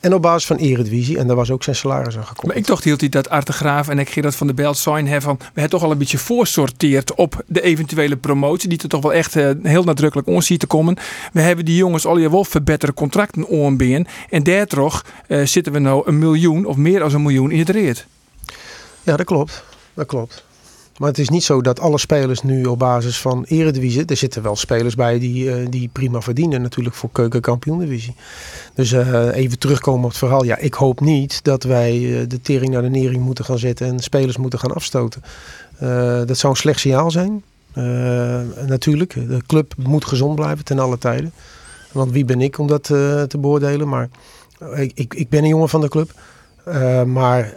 en op basis van eredivisie. En daar was ook zijn salaris aan gekoppeld. Maar ik dacht hield hij dat Arte Graaf en ik Gerard van der Belt zijn hebben van we hebben toch al een beetje voorsorteerd op de eventuele promotie die er toch wel echt eh, heel nadrukkelijk ons ziet te komen. We hebben die jongens al wel verbeterde contracten onbeen en daar toch eh, zitten we nou een miljoen of meer dan een miljoen in het reet. Ja, dat klopt. Dat klopt. Maar het is niet zo dat alle spelers nu op basis van eredivisie... Er zitten wel spelers bij die, eh, die prima verdienen natuurlijk voor keukenkampioendivisie. Dus eh, even terugkomen op het verhaal. Ja, ik hoop niet dat wij eh, de tering naar de nering moeten gaan zetten... en spelers moeten gaan afstoten. Dat zou een slecht signaal zijn. Natuurlijk, de club moet gezond blijven ten alle tijden. Want wie ben ik om dat te beoordelen? Maar ik, ik, ik ben een jongen van de club. Maar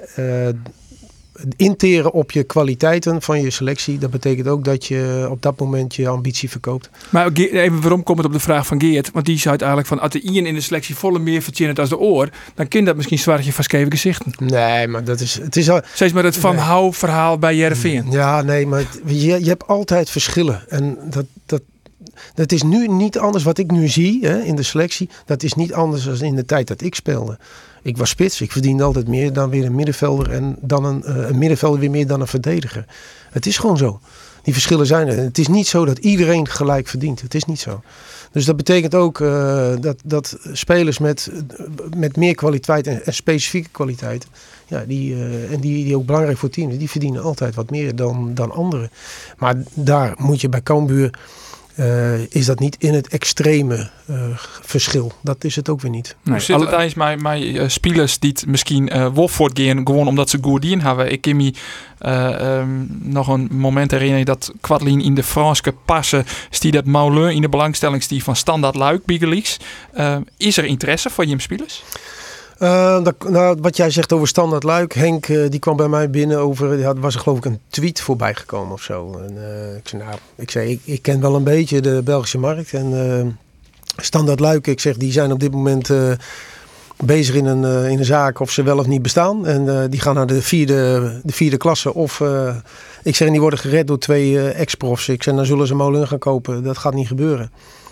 interen op je kwaliteiten van je selectie, dat betekent ook dat je op dat moment je ambitie verkoopt. Maar even waarom komt het op de vraag van Geert? Want die zei eigenlijk van als de Ian in de selectie volle meer verdient als de oor, dan kan dat misschien zwaartje van scheve gezichten. Nee, maar dat is. Het is al, Steeds maar het van Nee. hou verhaal bij Jereveen. ja, nee, maar het- je, je hebt altijd verschillen. En dat, dat, dat is nu niet anders wat ik nu zie hè, in de selectie. Dat is niet anders dan in de tijd dat ik speelde. Ik was spits, ik verdiende altijd meer dan weer een middenvelder en dan een, eh, een middenvelder weer meer dan een verdediger. Het is gewoon zo. Die verschillen zijn er. Het is niet zo dat iedereen gelijk verdient. Het is niet zo. Dus dat betekent ook eh, dat, dat spelers met, met meer kwaliteit en, specifieke kwaliteit, ja, die, eh, en die, die ook belangrijk voor teams, die verdienen altijd wat meer dan, dan anderen. Maar daar moet je bij Cambuur, eh, is dat niet in het extreme eh, verschil. Dat is het ook weer niet. Nee, Hoe zit alle- het eigenlijk met, met eh, spelers die het misschien eh wel voortgaan, gewoon omdat ze goed in hebben? Ik kan me eh, ehm, nog een moment herinneren dat Quadlin in de Franse passen stie dat Mauleur in de belangstelling stie van Standard Luik, Big Leagues. Eh, is er interesse voor je spelers? Dat, nou, wat jij zegt over standaard luik. Henk uh, die kwam bij mij binnen over. Ja, was er geloof ik een tweet voorbij gekomen of zo. En, uh, ik zei, nou, ik, ik, ik, ken wel een beetje de Belgische markt. En standaard luik, ik zeg, die zijn op dit moment bezig in een, in een zaak of ze wel of niet bestaan. En die gaan naar de vierde, de vierde klasse. Of ik zeg, die worden gered door twee ex-profs. Ik zeg, dan zullen ze molen gaan kopen. Dat gaat niet gebeuren.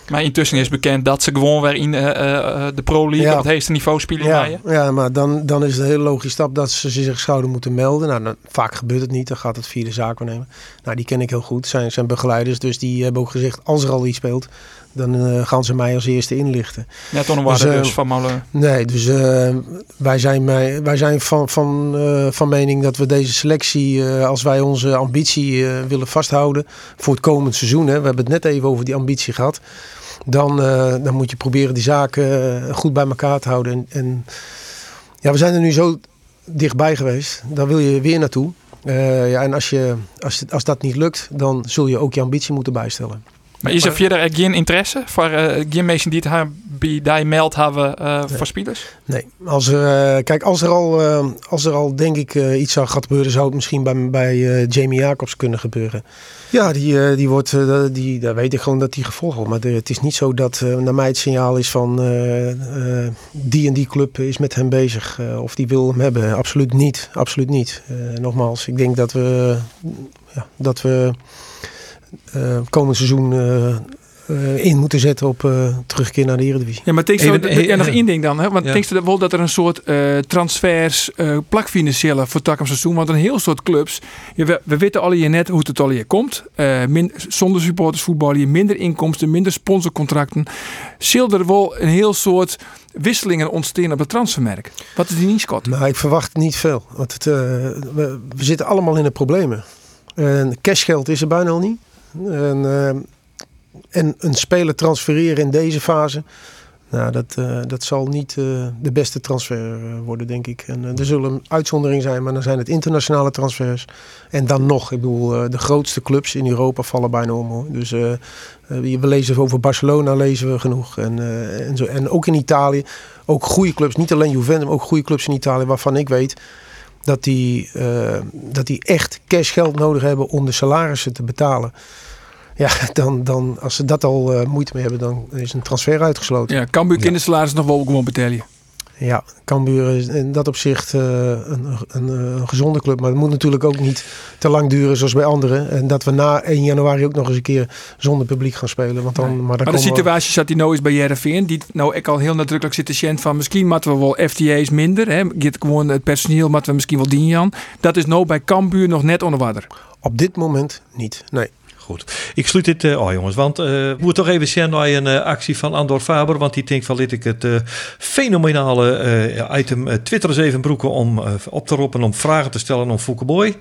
Maar intussen is bekend dat ze gewoon weer in uh, uh, de Pro League op het hoogste niveau spelen. Ja, ja maar dan, dan is het een hele logische stap dat ze zich zouden moeten melden. Nou, dan, vaak gebeurt het niet. Dan gaat het via de zaak nemen. Nou, die ken ik heel goed. Zijn, zijn begeleiders. Dus die hebben ook gezegd, als er al iets speelt, dan uh, gaan ze mij als eerste inlichten. Toch nog dus, dus van Molen. Nee, dus wij zijn, mij, wij zijn van, van, van mening dat we deze selectie, als wij onze ambitie willen vasthouden voor het komend seizoen. Hè, we hebben het net even over die ambitie gehad dan, dan moet je proberen die zaken eh, goed bij elkaar te houden. En, en, ja, we zijn er nu zo dichtbij geweest. Daar wil je weer naartoe. Uh, ja, en als, je, als, als dat niet lukt, dan zul je ook je ambitie moeten bijstellen. Maar is er verder geen interesse voor uh, geen mensen die het bij die meld hebben uh, voor spelers? Nee, als er, uh, kijk, als er al, uh, als er al denk ik iets zou gaat gebeuren, zou het misschien bij, bij Jamie Jacobs kunnen gebeuren. Ja, die, die wordt, die, daar weet ik gewoon dat die gevolgen wordt. Maar de, het is niet zo dat naar mij het signaal is van die en die club is met hem bezig of die wil hem hebben. Absoluut niet, absoluut niet. nogmaals, ik denk dat we, ja, dat we komend seizoen uh, uh, in moeten zetten op terugkeer naar de Eredivisie. Ja, maar denk je ja, nog één ding dan. Hè? Want ja. denk je wel dat er een soort transfers, plakfinanciële voor het seizoen? Want een heel soort clubs, ja, we, we, weten al hier net hoe het al hier komt. Min, zonder supporters voetballen je minder inkomsten, minder sponsorcontracten. Zil er wel een heel soort wisselingen ontstaan op het transfermerk. Wat is die niet, Scott? Nou, ik verwacht niet veel. Want het, we, we zitten allemaal in de problemen. En cashgeld is er bijna al niet. En, uh, en een speler transfereren in deze fase. Nou, dat, uh, dat zal niet uh, de beste transfer worden, denk ik. En er zullen uitzonderingen zijn, maar dan zijn het internationale transfers. En dan nog, ik bedoel, de grootste clubs in Europa vallen bijna om. Hoor. Dus we lezen over Barcelona, lezen we genoeg. En, en, zo. en ook in Italië, ook goede clubs. Niet alleen Juventus, maar ook goede clubs in Italië, waarvan ik weet dat die, dat die echt cashgeld nodig hebben om de salarissen te betalen. Ja, dan, dan, als ze dat al uh, moeite mee hebben, dan is een transfer uitgesloten. Ja, Cambuur kindersalaris nog wel gewoon betalen. Ja, Cambuur is in dat opzicht uh, een, een, een, gezonde club. Maar het moet natuurlijk ook niet te lang duren zoals bij anderen. En dat we na 1 januari ook nog eens een keer zonder publiek gaan spelen. Want dan, nee. Maar, dan maar de situatie we... zat die nou is bij Jereveen. Die nou ik al heel nadrukkelijk zit te van misschien moeten we wel FTA's minder. Hè. gewoon het personeel moeten we misschien wel dienen. Dat is nou bij Cambuur nog net onder water. Op dit moment niet, nee. Ik sluit dit uh, oh jongens, want uh, we moeten toch even zien naar een uh, actie van Andor Faber. Want die denkt van dit ik het fenomenale item Twitter eens even broeken om op te roepen om vragen te stellen om Foukeboy.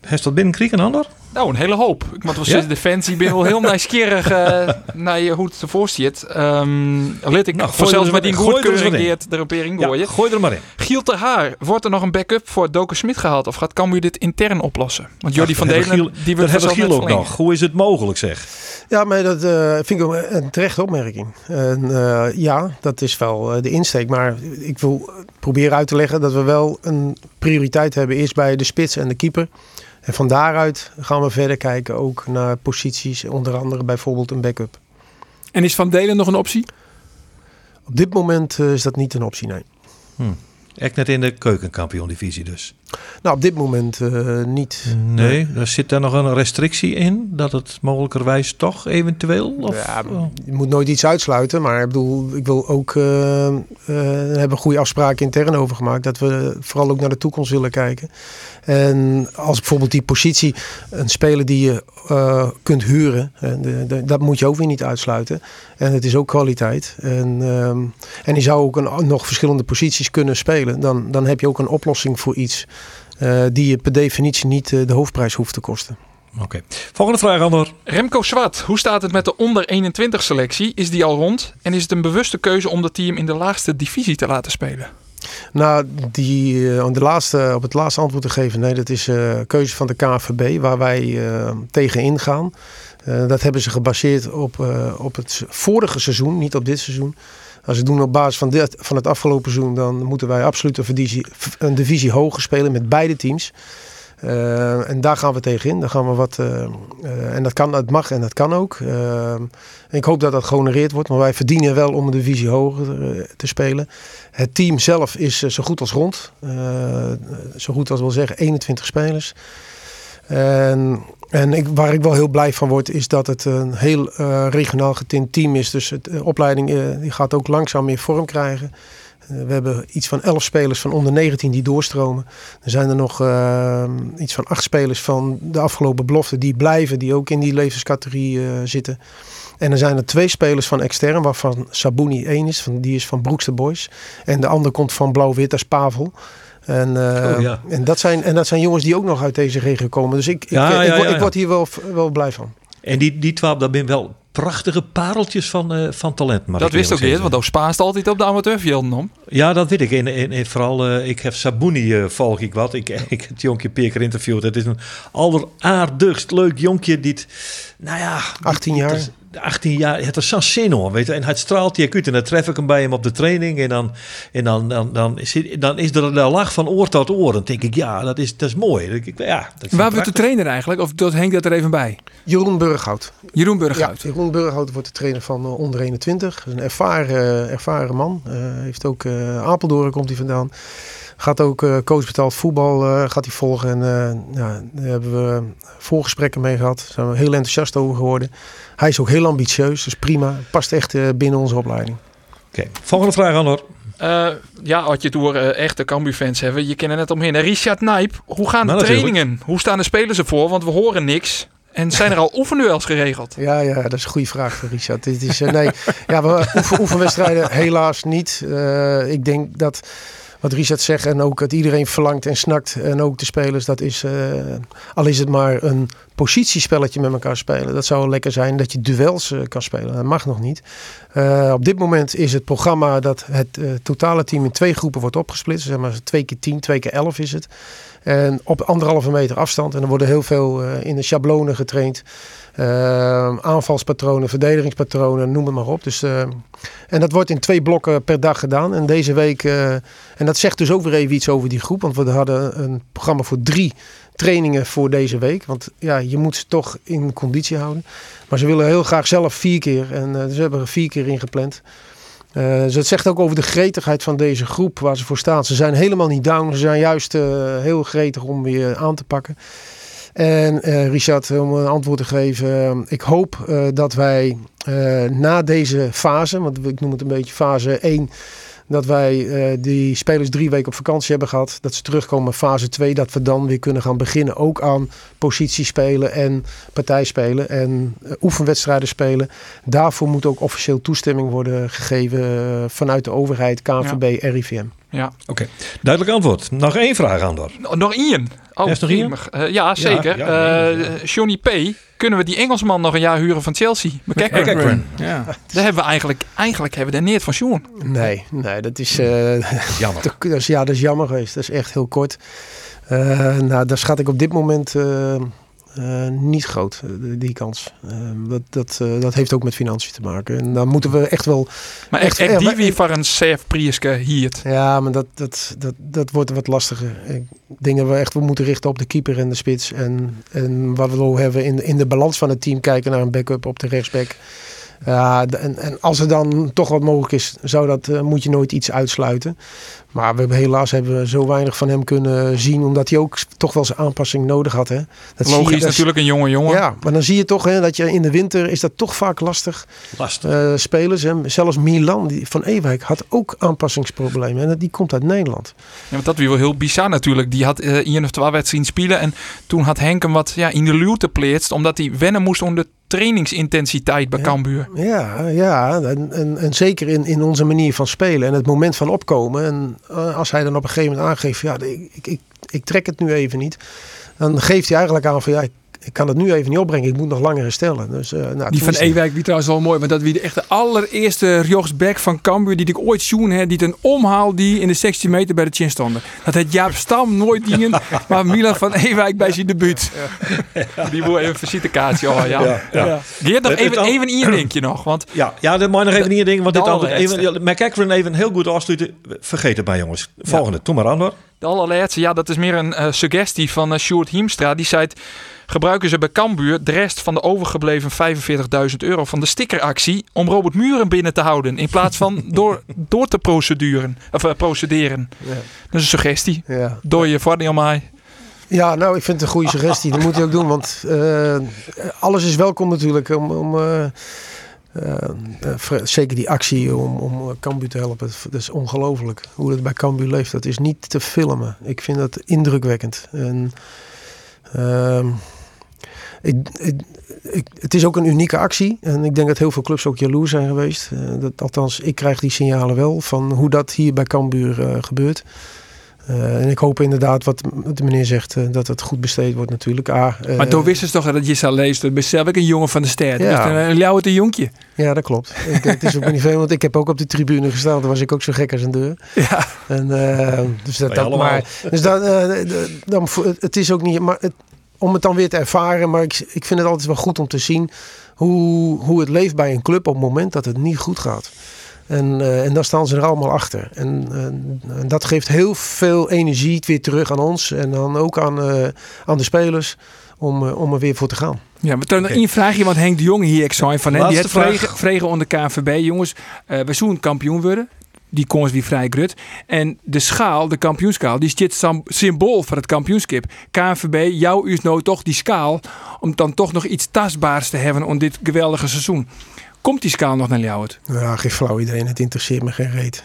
Heeft dat binnenkriegen, Andor? Nou, een hele hoop. Ik moet wel zeggen, Defensie ben wel heel nieuwsgierig uh, naar hoe het ervoor ziet. Um, let ik nou, zelfs met die goedkeuring erop in gooien. Ja, gooi er maar in. Giel ter Haar, wordt er nog een backup voor Doken Smit gehaald? Of gaat Cambuur dit intern oplossen? Want Jordi van Delen, die wil hebben Giel ook nog. Hoe is het mogelijk zeg? Ja, maar dat uh, vind ik ook een terechte opmerking. En, uh, ja, dat is wel de insteek. Maar ik wil proberen uit te leggen dat we wel een prioriteit hebben. Eerst bij de spits en de keeper. En van daaruit gaan we verder kijken ook naar posities, onder andere bijvoorbeeld een backup. En is Van Delen nog een optie? Op dit moment uh, is dat niet een optie, nee. Hmm. Echt net in de keukenkampioen-divisie dus? Nou, op dit moment uh, niet. Nee, er zit daar nog een restrictie in dat het mogelijkerwijs toch eventueel? Of? Ja, je moet nooit iets uitsluiten, maar ik bedoel, ik wil ook uh, uh, hebben goede afspraken intern over gemaakt dat we vooral ook naar de toekomst willen kijken. En als bijvoorbeeld die positie, een speler die je kunt huren, de, de, dat moet je ook weer niet uitsluiten. En het is ook kwaliteit. En, um, en die zou ook een, nog verschillende posities kunnen spelen. Dan, dan heb je ook een oplossing voor iets die je per definitie niet uh, de hoofdprijs hoeft te kosten. Oké. Okay. Volgende vraag, Ander. Remco Zwart, hoe staat het met de onder 21 selectie? Is die al rond? En is het een bewuste keuze om dat team in de laagste divisie te laten spelen? Nou, die, uh, om de laatste, op het laatste antwoord te geven, nee, dat is uh, keuze van de KVB waar wij uh, tegen ingaan. dat hebben ze gebaseerd op, op het vorige seizoen, niet op dit seizoen. Als we doen op basis van, van het afgelopen seizoen, dan moeten wij absoluut een divisie, een divisie hoger spelen met beide teams. Uh, en daar gaan we tegenin. Daar gaan we wat, uh, uh, en dat kan, dat mag en dat kan ook. ik hoop dat dat gehonoreerd wordt, maar wij verdienen wel om een divisie hoger te spelen. Het team zelf is zo goed als rond. zo goed als wil zeggen, 21 spelers. En, en ik, waar ik wel heel blij van word, is dat het een heel regionaal getint team is. Dus de opleiding die gaat ook langzaam meer vorm krijgen. Eh, we hebben iets van 11 spelers van onder 19 die doorstromen. Er zijn er nog iets van 8 spelers van de afgelopen belofte die blijven, die ook in die levenscategorie zitten. En er zijn er twee spelers van extern, waarvan Sabuni één is, van, die is van Broekster Boys. En de ander komt van Blauw-Wit als Pavel. En, uh, oh, ja. en, dat zijn, en dat zijn jongens die ook nog uit deze regio komen. Dus ik, ik, ja, ik, ja, ik, ik word hier wel, wel blij van. En die, die twaalf, dat ben wel prachtige pareltjes van, uh, van talent. Dat wist ook niet, want ook spaast altijd op de amateurvelden om. Ja, dat weet ik. En, en, en vooral, uh, ik heb Sabuni uh, volg ik wat. Ik, ik het jonkje Peer interviewd. Het is een alleraardigst leuk jonkje. Die, nou ja... 18 jaar. 18 jaar, het is zo'n zin hoor, weet je. En het straalt je uit en dan tref ik hem bij hem op de training. En dan, en dan, dan, dan, is, dan is er een lach van oor tot oor. Dan denk ik, ja, dat is, dat is mooi. Ik, ja, dat Waar wordt de trainer eigenlijk? Of dat hengt dat er even bij? Jeroen Burghout. Jeroen Burghout. Ja, Jeroen Burghout wordt de trainer van uh, onder 21. Een ervaren, ervaren man. Uh, heeft ook uh, Apeldoorn komt hij vandaan. Gaat ook uh, coach betaald voetbal uh, gaat hij volgen. En uh, ja, daar hebben we voorgesprekken mee gehad. Daar zijn we heel enthousiast over geworden. Hij is ook heel ambitieus, dus prima. Past echt binnen onze opleiding. Oké, okay. volgende vraag, Anor. Uh, ja, als je het door uh, echte Cambu-fans hebben, je kent er net omheen. Richard Nijp, hoe gaan de nou, trainingen? Natuurlijk. Hoe staan de spelers ervoor? Want we horen niks. En zijn er al oefenduels geregeld? Ja, ja, dat is een goede vraag, Richard. Dit is, uh, nee, ja, we oefen, oefenwedstrijden helaas niet. ik denk dat wat Richard zegt en ook dat iedereen verlangt en snakt. En ook de spelers, dat is, uh, al is het maar een positiespelletje met elkaar spelen. Dat zou lekker zijn dat je duels uh, kan spelen. Dat mag nog niet. Uh, op dit moment is het programma dat het totale team in twee groepen wordt opgesplitst. Zeg maar twee keer tien, twee keer elf is het. En op anderhalve meter afstand. En er worden heel veel in de schablonen getraind. Uh, aanvalspatronen, verdedigingspatronen, noem het maar op. Dus, uh, en dat wordt in twee blokken per dag gedaan. En deze week, en dat zegt dus ook weer even iets over die groep. Want we hadden een programma voor drie trainingen voor deze week. Want ja, je moet ze toch in conditie houden. Maar ze willen heel graag zelf vier keer. En ze hebben er vier keer in gepland. Uh, dus het zegt ook over de gretigheid van deze groep waar ze voor staan. Ze zijn helemaal niet down. Ze zijn juist heel gretig om weer aan te pakken. En uh, Richard, om een antwoord te geven. Ik hoop dat wij na deze fase, want ik noem het een beetje fase 1 dat wij uh, die spelers drie weken op vakantie hebben gehad. Dat ze terugkomen fase 2. Dat we dan weer kunnen gaan beginnen. Ook aan positiespelen en partijspelen. En uh, oefenwedstrijden spelen. Daarvoor moet ook officieel toestemming worden gegeven uh, vanuit de overheid, KNVB, ja. RIVM. Ja, oké. Okay. Duidelijk antwoord. Nog één vraag aan door. Nog één. Oh, is nog één? Uh, ja, zeker. Ja, ja, uh, Johnny P. Kunnen we die Engelsman nog een jaar huren van Chelsea? McEachran. Ja. Daar hebben we eigenlijk, eigenlijk hebben we daar neer van Sean. Nee, nee, dat is, uh, jammer. dat is, ja, dat is jammer geweest. Dat is echt heel kort. nou, daar schat ik op dit moment uh, niet groot, eh, die kans. Uh, dat, dat, uh, dat heeft ook met financiën te maken. En dan moeten we echt wel... Maar echt, echt die wie voor een CF Prieske hier. Ja, maar dat, dat, dat, dat wordt wat lastiger. Ik denk we echt we moeten richten op de keeper en de spits. En, en wat we hebben in, in de balans van het team kijken naar een backup op de rechtsback. Ja, en, en als er dan toch wat mogelijk is, zou dat, uh, moet je nooit iets uitsluiten. Maar we hebben, helaas hebben we zo weinig van hem kunnen zien, omdat hij ook toch wel zijn aanpassing nodig had. Hè. Dat Logisch, je, natuurlijk een jonge jongen. Ja, maar dan zie je toch hè, dat je in de winter is dat toch vaak lastig. Lastig. Uh, spelers, hè. zelfs Milan die, van Ewijk had ook aanpassingsproblemen. En die komt uit Nederland. Ja, want dat was wel heel bizar natuurlijk. Die had uh, in of twee wedstrijden spelen en toen had Henk hem wat ja, in de luwte pleetst, omdat hij wennen moest onder trainingsintensiteit bij Cambuur. Ja, ja en, en, en, zeker in, in onze manier van spelen en het moment van opkomen. En uh, als hij dan op een gegeven moment aangeeft, ja, ik, ik, ik, ik, trek het nu even niet. Dan geeft hij eigenlijk aan van ja, ik, ik kan het nu even niet opbrengen. Ik moet nog langer herstellen. Dus, uh, nou, Die van is- Ewijk, die trouwens wel mooi. Want dat wie de allereerste rechtsback van Cambuur die ik ooit zoen heb. Die een omhaal die in de 16 meter bij de chin stonden. Dat had Jaap Stam nooit dingen. maar Milan van Ewijk bij zijn debuut. Die wil even een visitekaartje. Oh, ja. Ja. Geert, nog Het- het even, al- even nog. Want Ja, ja, dat moet je nog even niet ding, want dit altijd even. McEachran even heel goed afsluiten. Vergeet het maar, jongens. Volgende, doe maar aan hoor. De allerlaatste, ja, dat is meer een eh, suggestie van uh, Sjoerd Hiemstra. Die zei, gebruiken ze bij Cambuur de rest van de overgebleven 45.000 euro van de stickeractie om Robert Muren binnen te houden. In plaats van door, door te proceduren, of, eh, procederen. Ja. Dat is een suggestie. Ja. Door je mij. Ja, nou, ik vind het een goede suggestie. Dat moet je ook doen, want alles is welkom natuurlijk. Om, om, eh, eh, eh, zeker die actie om, om Cambuur te helpen. Dat is ongelooflijk hoe het bij Cambuur leeft. Dat is niet te filmen. Ik vind dat indrukwekkend. En, ehm, ik, het is ook een unieke actie. En ik denk dat heel veel clubs ook jaloers zijn geweest. Eh, dat, althans, ik krijg die signalen wel van hoe dat hier bij Cambuur eh, gebeurt. Eh, en ik hoop inderdaad, wat de meneer zegt, eh, dat het goed besteed wordt natuurlijk. Ah, eh, Maar toen wisten ze toch dat je zou lezen. Ik ben zelf ook een jongen van de ster. Ja. Dus een jonkje. Ja, dat klopt. Ik, het is ook niet veel, want ik heb ook op de tribune gestaan. Toen was ik ook zo gek als een deur. Ja. En, eh, dus dat, dat maar, dus dan, eh, het is ook niet, maar het, om het dan weer te ervaren. Maar ik, ik vind het altijd wel goed om te zien hoe, hoe het leeft bij een club op het moment dat het niet goed gaat. En, eh, en dan staan ze er allemaal achter. En, eh, en dat geeft heel veel energie weer terug aan ons. En dan ook aan, eh, aan de spelers om, eh, om er weer voor te gaan. Ja, maar toen nog één vraagje, want Henk de Jong hier, ik zei van, hè, die vraag. vregen, vregen onder KNVB. Jongens, eh we zoeken kampioen worden. Die kon weer vrij grut. En de schaal, de kampioenschaal, die is dit sam- symbool van het kampioenschap. KNVB, jou is nou toch die schaal om dan toch nog iets tastbaars te hebben om dit geweldige seizoen. Komt die schaal nog naar jou? het? Ja, geen flauw idee. Het interesseert me geen reet.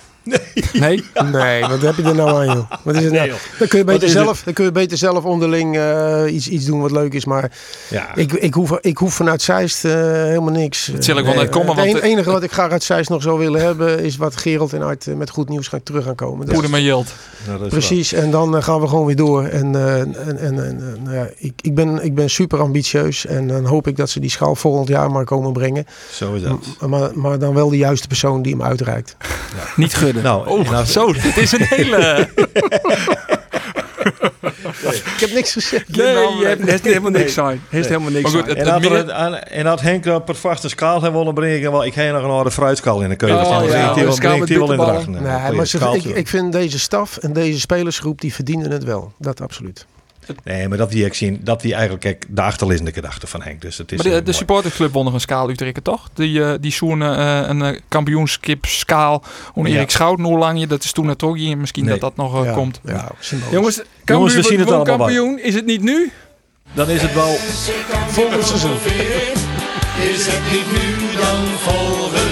Nee? Nee, wat heb je er nou aan, joh? Wat is het nou? Dan kun je beter, het? zelf, dan kun je beter zelf onderling eh, iets, iets doen wat leuk is. Maar Ja. ik, ik, hoef, ik hoef vanuit Zeist eh, helemaal niks. Dat zal ik wel Nee, net komen, Het het- enige wat ik graag uit Zeist nog zou willen hebben... is wat Gerald en Art eh, met goed nieuws gaan terug gaan komen. Poeder met Jilt. Nou, dat is Precies, en dan gaan we gewoon weer door. En, eh, en, en, en, nou ja, ik, ik, ben, ik ben super ambitieus. En dan hoop ik dat ze die schaal volgend jaar maar komen brengen. Zo is dat. M- Maar, maar dan wel de juiste persoon die hem uitreikt. Niet Nou, Oh, nou, zo. Dit is een hele... Ik heb niks gezegd. nee, je hebt heeft helemaal niks zijn. Heeft helemaal niks zijn. het- En dat, meer- aan- en dat Henk dan per vaste schaal hebben willen brengen, wel, ik heb nog een oude fruitschaal in de keuken. Oh. Dan ja, die wel- die wel in de. Nee, maar ze, ik, ik vind deze staf en deze spelersgroep, die verdienen het wel. Dat absoluut. Nee, maar dat die ik zien, dat die eigenlijk kijk, de achterliggende gedachte van Henk. Dus het is Maar de, supportersclub won nog een schaal uitdrukken, toch? Die, eh die zoen eh, een uh, kampioenskip schaal. Om Ja. Erik Schouten, hoe lang je, dat is toen ook hier. Misschien Nee. dat dat nog eh, ja, komt. Ja, symbolisch. Jongens, Jongens, we zien het allemaal kampioen. Is het niet nu? Dan is het wel volgend seizoen. Is het niet nu dan volgend?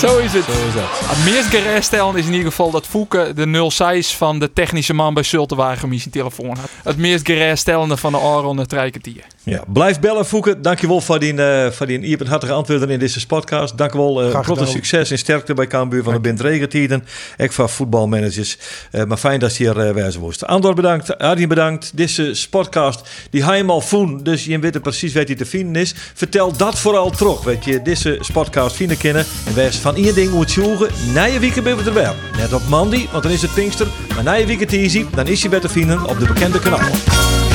Zo is het. Het meest gerestellen is in ieder geval dat Fouke de 06 van de technische man bij Sultenwagen zijn telefoon had. Het meest gereststellende van de Aron het Trijketier. Ja, blijf bellen, Fouke. Dankjewel voor die, eh voor die iepenhartige antwoorden in deze podcast. Dankjewel. Uh, Graag grote succes en sterkte bij Cambuur van de Bint Regentiden. Ik van voetbalmanagers. Eh, maar fijn dat je hier uh, wijzen moest. Andor bedankt. Arjen bedankt. Deze podcast, die hij hem al voen. Dus je weet precies waar hij te vinden is. Vertel dat vooral terug. Weet je, deze podcast vinden kennen. En wees van ieder ding moet zoeken. Na je weekend ben we er wel. Net op Mandy, want dan is het Pinkster. Maar na je weekend easy, dan is je beter vinden op de bekende kanalen.